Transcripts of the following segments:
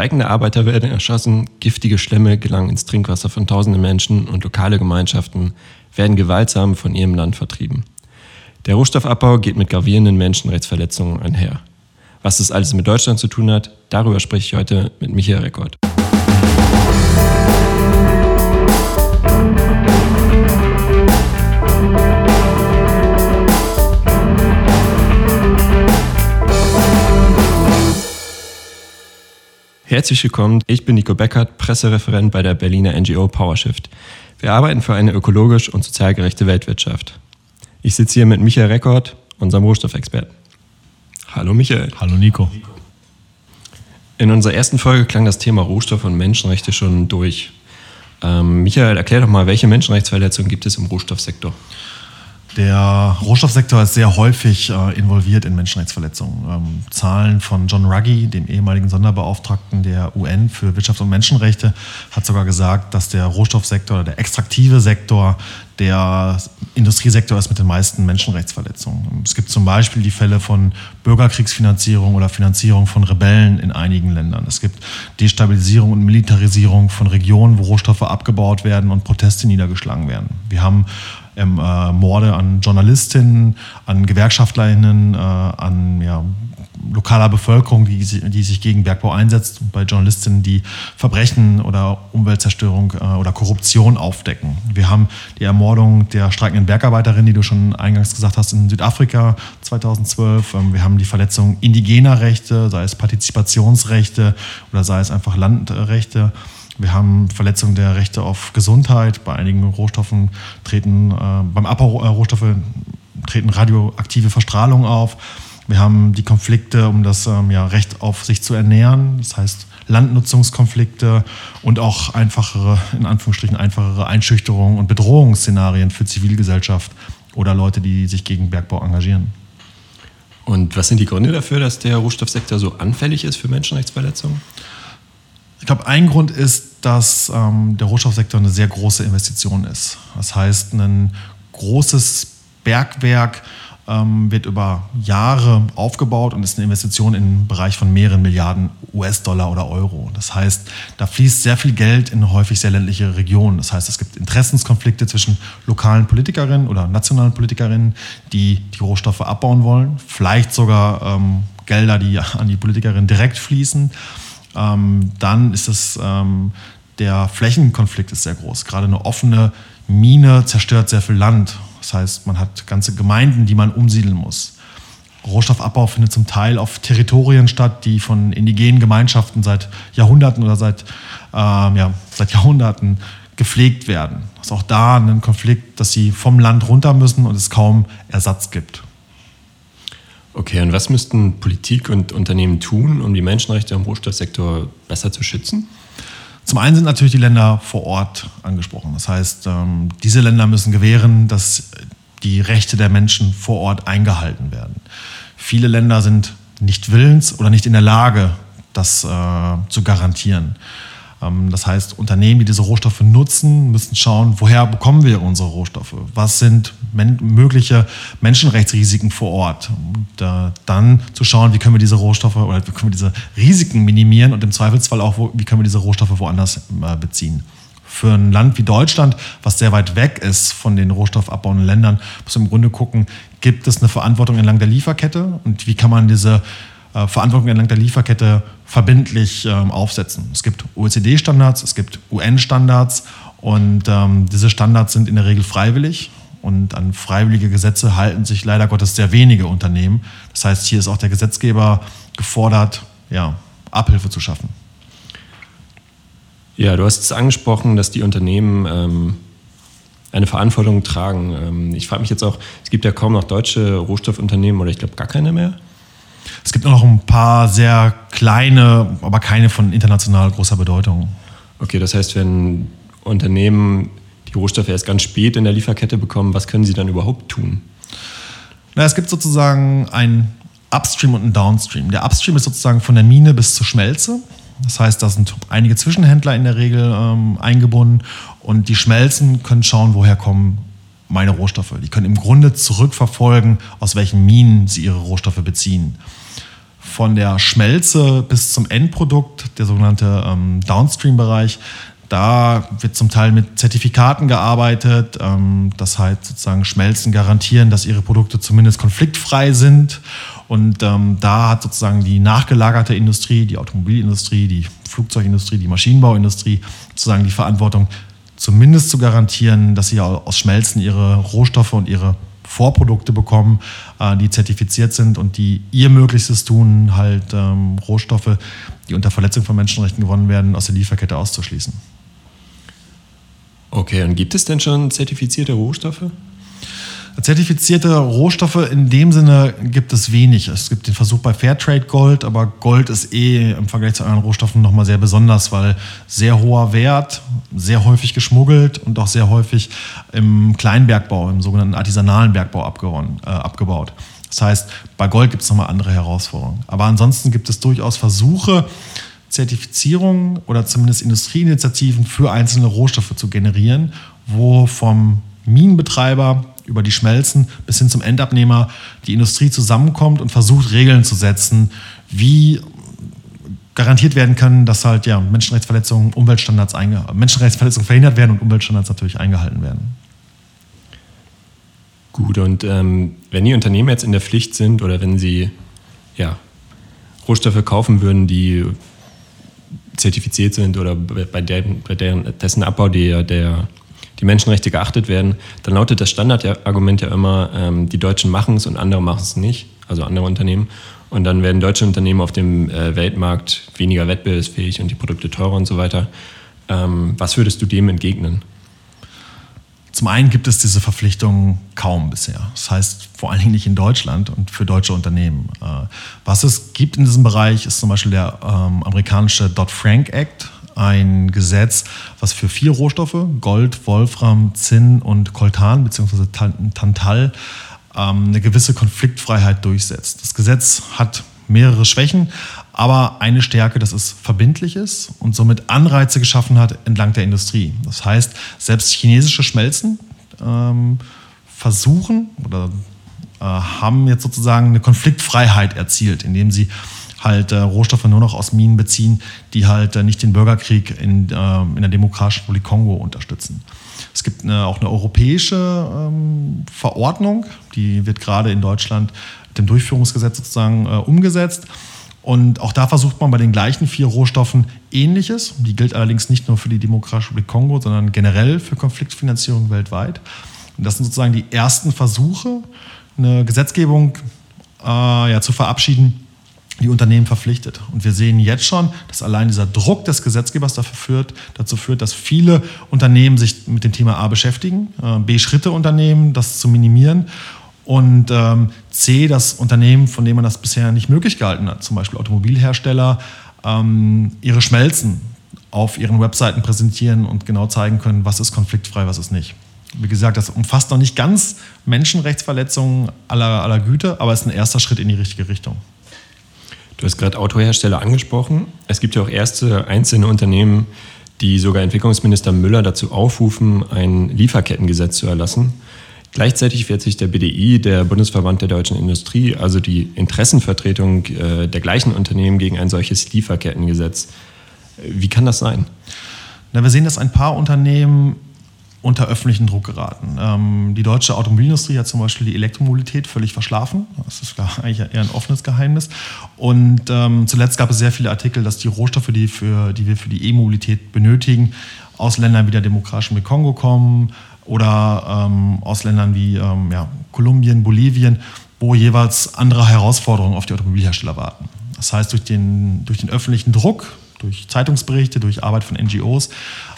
Streikende Arbeiter werden erschossen, giftige Schlemme gelangen ins Trinkwasser von tausenden Menschen und lokale Gemeinschaften werden gewaltsam von ihrem Land vertrieben. Der Rohstoffabbau geht mit gravierenden Menschenrechtsverletzungen einher. Was das alles mit Deutschland zu tun hat, darüber spreche ich heute mit Michael Rekord. Herzlich willkommen, ich bin Nico Beckert, Pressereferent bei der Berliner NGO PowerShift. Wir arbeiten für eine ökologisch und sozial gerechte Weltwirtschaft. Ich sitze hier mit Michael Rekord, unserem Rohstoffexperten. Hallo Michael. Hallo Nico. In unserer ersten Folge klang das Thema Rohstoff und Menschenrechte schon durch. Ähm, Michael, erklär doch mal, welche Menschenrechtsverletzungen gibt es im Rohstoffsektor? Der Rohstoffsektor ist sehr häufig äh, involviert in Menschenrechtsverletzungen. Ähm, Zahlen von John Ruggie, dem ehemaligen Sonderbeauftragten der UN für Wirtschaft und Menschenrechte, hat sogar gesagt, dass der Rohstoffsektor oder der extraktive Sektor der Industriesektor ist mit den meisten Menschenrechtsverletzungen. Es gibt zum Beispiel die Fälle von Bürgerkriegsfinanzierung oder Finanzierung von Rebellen in einigen Ländern. Es gibt Destabilisierung und Militarisierung von Regionen, wo Rohstoffe abgebaut werden und Proteste niedergeschlagen werden. Wir haben ähm, äh, Morde an Journalistinnen, an Gewerkschaftlerinnen, äh, an ja, lokaler Bevölkerung, die, die, sich gegen Bergbau einsetzt, bei Journalistinnen, die Verbrechen oder Umweltzerstörung äh, oder Korruption aufdecken. Wir haben die Ermordung der streikenden Bergarbeiterin, die du schon eingangs gesagt hast, in Südafrika 2012. Ähm, wir haben die Verletzung indigener Rechte, sei es Partizipationsrechte oder sei es einfach Landrechte. Wir haben Verletzungen der Rechte auf Gesundheit. Bei einigen Rohstoffen treten, äh, beim Abbau äh, Rohstoffe treten radioaktive Verstrahlung auf. Wir haben die Konflikte um das ähm, ja, Recht auf sich zu ernähren, das heißt Landnutzungskonflikte und auch einfachere, in Anführungsstrichen einfachere Einschüchterungen und Bedrohungsszenarien für Zivilgesellschaft oder Leute, die sich gegen Bergbau engagieren. Und was sind die Gründe dafür, dass der Rohstoffsektor so anfällig ist für Menschenrechtsverletzungen? Ich glaube, ein Grund ist, dass ähm, der Rohstoffsektor eine sehr große Investition ist. Das heißt, ein großes Bergwerk ähm, wird über Jahre aufgebaut und ist eine Investition im Bereich von mehreren Milliarden US-Dollar oder Euro. Das heißt, da fließt sehr viel Geld in häufig sehr ländliche Regionen. Das heißt, es gibt Interessenskonflikte zwischen lokalen Politikerinnen oder nationalen Politikerinnen, die die Rohstoffe abbauen wollen, vielleicht sogar ähm, Gelder, die an die Politikerinnen direkt fließen. Ähm, dann ist es ähm, der Flächenkonflikt ist sehr groß. Gerade eine offene Mine zerstört sehr viel Land. Das heißt, man hat ganze Gemeinden, die man umsiedeln muss. Rohstoffabbau findet zum Teil auf Territorien statt, die von indigenen Gemeinschaften seit Jahrhunderten oder seit, ähm, ja, seit Jahrhunderten gepflegt werden. Das ist auch da ein Konflikt, dass sie vom Land runter müssen und es kaum Ersatz gibt. Okay, und was müssten Politik und Unternehmen tun, um die Menschenrechte im Rohstoffsektor besser zu schützen? Zum einen sind natürlich die Länder vor Ort angesprochen. Das heißt, ähm, diese Länder müssen gewähren, dass die Rechte der Menschen vor Ort eingehalten werden. Viele Länder sind nicht willens oder nicht in der Lage, das äh, zu garantieren. Ähm, das heißt, Unternehmen, die diese Rohstoffe nutzen, müssen schauen, woher bekommen wir unsere Rohstoffe? Was sind mögliche Menschenrechtsrisiken vor Ort? Und äh, dann zu schauen, wie können wir diese Rohstoffe oder wie können wir diese Risiken minimieren und im Zweifelsfall auch, wie können wir diese Rohstoffe woanders äh, beziehen. Für ein Land wie Deutschland, was sehr weit weg ist von den rohstoffabbauenden Ländern, muss man im Grunde gucken, gibt es eine Verantwortung entlang der Lieferkette und wie kann man diese äh, Verantwortung entlang der Lieferkette verbindlich ähm, aufsetzen. Es gibt OECD-Standards, es gibt UN-Standards und ähm, diese Standards sind in der Regel freiwillig und an freiwillige Gesetze halten sich leider Gottes sehr wenige Unternehmen. Das heißt, hier ist auch der Gesetzgeber gefordert, ja, Abhilfe zu schaffen. Ja, du hast es angesprochen, dass die Unternehmen ähm, eine Verantwortung tragen. Ähm, ich frage mich jetzt auch, es gibt ja kaum noch deutsche Rohstoffunternehmen oder ich glaube gar keine mehr. Es gibt noch ein paar sehr kleine, aber keine von international großer Bedeutung. Okay, das heißt, wenn Unternehmen die Rohstoffe erst ganz spät in der Lieferkette bekommen, was können sie dann überhaupt tun? Na, es gibt sozusagen ein Upstream und ein Downstream. Der Upstream ist sozusagen von der Mine bis zur Schmelze. Das heißt, da sind einige Zwischenhändler in der Regel ähm, eingebunden und die Schmelzen können schauen, woher kommen meine Rohstoffe. Die können im Grunde zurückverfolgen, aus welchen Minen sie ihre Rohstoffe beziehen. von der Schmelze bis zum Endprodukt, der sogenannte ähm, Downstream-Bereich. Da wird zum Teil mit Zertifikaten gearbeitet, ähm, das heißt sozusagen Schmelzen garantieren, dass ihre Produkte zumindest konfliktfrei sind. Und ähm, da hat sozusagen die nachgelagerte Industrie, die Automobilindustrie, die Flugzeugindustrie, die Maschinenbauindustrie sozusagen die Verantwortung, zumindest zu garantieren, dass sie aus Schmelzen ihre Rohstoffe und ihre Vorprodukte bekommen, äh, die zertifiziert sind und die ihr Möglichstes tun, halt ähm, Rohstoffe, die unter Verletzung von Menschenrechten gewonnen werden, aus der Lieferkette auszuschließen. Okay, und gibt es denn schon zertifizierte Rohstoffe? Zertifizierte Rohstoffe in dem Sinne gibt es wenig. Es gibt den Versuch bei Fairtrade Gold, aber Gold ist eh im Vergleich zu anderen Rohstoffen nochmal sehr besonders, weil sehr hoher Wert, sehr häufig geschmuggelt und auch sehr häufig im Kleinbergbau, im sogenannten artisanalen Bergbau äh, abgebaut. Das heißt, bei Gold gibt es nochmal andere Herausforderungen. Aber ansonsten gibt es durchaus Versuche, Zertifizierungen oder zumindest Industrieinitiativen für einzelne Rohstoffe zu generieren, wo vom Minenbetreiber über die Schmelzen bis hin zum Endabnehmer die Industrie zusammenkommt und versucht, Regeln zu setzen, wie garantiert werden können, dass halt ja, Menschenrechtsverletzungen, Umweltstandards Menschenrechtsverletzungen verhindert werden und Umweltstandards natürlich eingehalten werden. Gut, und ähm, wenn die Unternehmen jetzt in der Pflicht sind oder wenn sie ja, Rohstoffe kaufen würden, die zertifiziert sind oder bei, der, bei deren, dessen Abbau der, der, die Menschenrechte geachtet werden, dann lautet das Standardargument ja immer, ähm, die Deutschen machen es und andere machen es nicht, also andere Unternehmen. Und dann werden deutsche Unternehmen auf dem äh, Weltmarkt weniger wettbewerbsfähig und die Produkte teurer und so weiter. Ähm, was würdest du dem entgegnen? Zum einen gibt es diese Verpflichtung kaum bisher. Das heißt vor allen Dingen nicht in Deutschland und für deutsche Unternehmen. Äh, was es gibt in diesem Bereich ist zum Beispiel der ähm, amerikanische Dodd-Frank Act, ein Gesetz, was für vier Rohstoffe, Gold, Wolfram, Zinn und Coltan bzw. Tantal, ähm, eine gewisse Konfliktfreiheit durchsetzt. Das Gesetz hat mehrere Schwächen, aber eine Stärke, dass es verbindlich ist und somit Anreize geschaffen hat entlang der Industrie. Das heißt, selbst chinesische Schmelzen ähm, versuchen oder äh, haben jetzt sozusagen eine Konfliktfreiheit erzielt, indem sie halt äh, Rohstoffe nur noch aus Minen beziehen, die halt äh, nicht den Bürgerkrieg in, äh, in der Demokratischen Republik Kongo unterstützen. Es gibt eine, auch eine europäische ähm, Verordnung, die wird gerade in Deutschland mit dem Durchführungsgesetz sozusagen äh, umgesetzt. Und auch da versucht man bei den gleichen vier Rohstoffen Ähnliches. Die gilt allerdings nicht nur für die Demokratische Republik Kongo, sondern generell für Konfliktfinanzierung weltweit. Und das sind sozusagen die ersten Versuche, eine Gesetzgebung äh, ja, zu verabschieden, die Unternehmen verpflichtet. Und wir sehen jetzt schon, dass allein dieser Druck des Gesetzgebers dafür führt, dazu führt, dass viele Unternehmen sich mit dem Thema A beschäftigen, äh, B Schritte unternehmen, das zu minimieren und ähm, C, das Unternehmen, von dem man das bisher nicht möglich gehalten hat, zum Beispiel Automobilhersteller, ähm, ihre Schmelzen auf ihren Webseiten präsentieren und genau zeigen können, was ist konfliktfrei, was ist nicht. Wie gesagt, das umfasst noch nicht ganz Menschenrechtsverletzungen aller, aller Güte, aber es ist ein erster Schritt in die richtige Richtung. Du hast gerade Autohersteller angesprochen. Es gibt ja auch erste einzelne Unternehmen, die sogar Entwicklungsminister Müller dazu aufrufen, ein Lieferkettengesetz zu erlassen. Gleichzeitig wehrt sich der BDI, der Bundesverband der deutschen Industrie, also die Interessenvertretung äh, der gleichen Unternehmen gegen ein solches Lieferkettengesetz. Wie kann das sein? Na, wir sehen, dass ein paar Unternehmen unter öffentlichen Druck geraten. Ähm, die deutsche Automobilindustrie hat zum Beispiel die Elektromobilität völlig verschlafen. Das ist eigentlich eher ein offenes Geheimnis. Und ähm, zuletzt gab es sehr viele Artikel, dass die Rohstoffe, die, für, die wir für die E-Mobilität benötigen, aus Ländern wie der Demokratischen Kongo kommen, oder ähm, aus Ländern wie ähm, ja, Kolumbien, Bolivien, wo jeweils andere Herausforderungen auf die Automobilhersteller warten. Das heißt, durch den, durch den öffentlichen Druck, durch Zeitungsberichte, durch Arbeit von NGOs,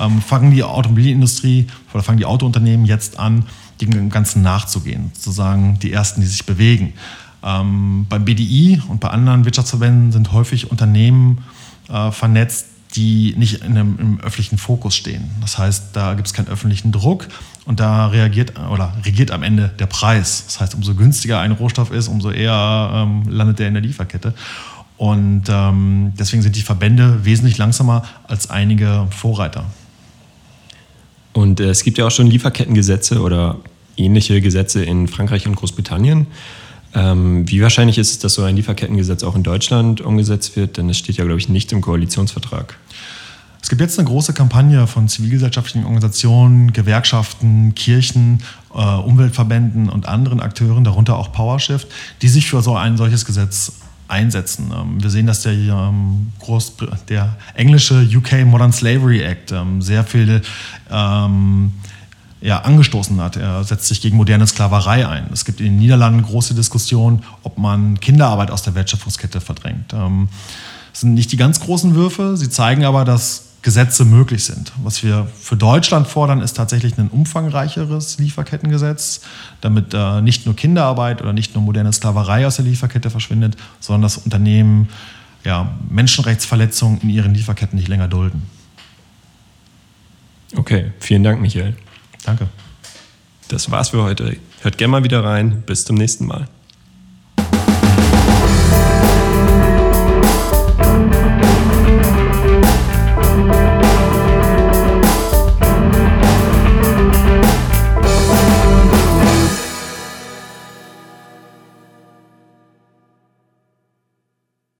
ähm, fangen die Automobilindustrie oder fangen die Autounternehmen jetzt an, dem Ganzen nachzugehen. Sozusagen die ersten, die sich bewegen. Ähm, beim BDI und bei anderen Wirtschaftsverbänden sind häufig Unternehmen äh, vernetzt, die nicht einem, im öffentlichen Fokus stehen. Das heißt, da gibt es keinen öffentlichen Druck und da reagiert oder regiert am Ende der Preis. Das heißt, umso günstiger ein Rohstoff ist, umso eher ähm, landet der in der Lieferkette. Und ähm, deswegen sind die Verbände wesentlich langsamer als einige Vorreiter. Und äh, es gibt ja auch schon Lieferkettengesetze oder ähnliche Gesetze in Frankreich und Großbritannien. Ähm, wie wahrscheinlich ist es, dass so ein Lieferkettengesetz auch in Deutschland umgesetzt wird? Denn es steht ja, glaube ich, nicht im Koalitionsvertrag. Es gibt jetzt eine große Kampagne von zivilgesellschaftlichen Organisationen, Gewerkschaften, Kirchen, äh, Umweltverbänden und anderen Akteuren, darunter auch PowerShift, die sich für so ein solches Gesetz einsetzen. Ähm, wir sehen, dass der, ähm, Groß, der englische UK Modern Slavery Act ähm, sehr viel ähm, ja, angestoßen hat. Er setzt sich gegen moderne Sklaverei ein. Es gibt in den Niederlanden große Diskussionen, ob man Kinderarbeit aus der Wertschöpfungskette verdrängt. Das sind nicht die ganz großen Würfe, sie zeigen aber, dass Gesetze möglich sind. Was wir für Deutschland fordern, ist tatsächlich ein umfangreicheres Lieferkettengesetz, damit äh, nicht nur Kinderarbeit oder nicht nur moderne Sklaverei aus der Lieferkette verschwindet, sondern dass Unternehmen ja, Menschenrechtsverletzungen in ihren Lieferketten nicht länger dulden. Okay, vielen Dank, Michael. Danke. Das war's für heute. Hört gerne mal wieder rein. Bis zum nächsten Mal.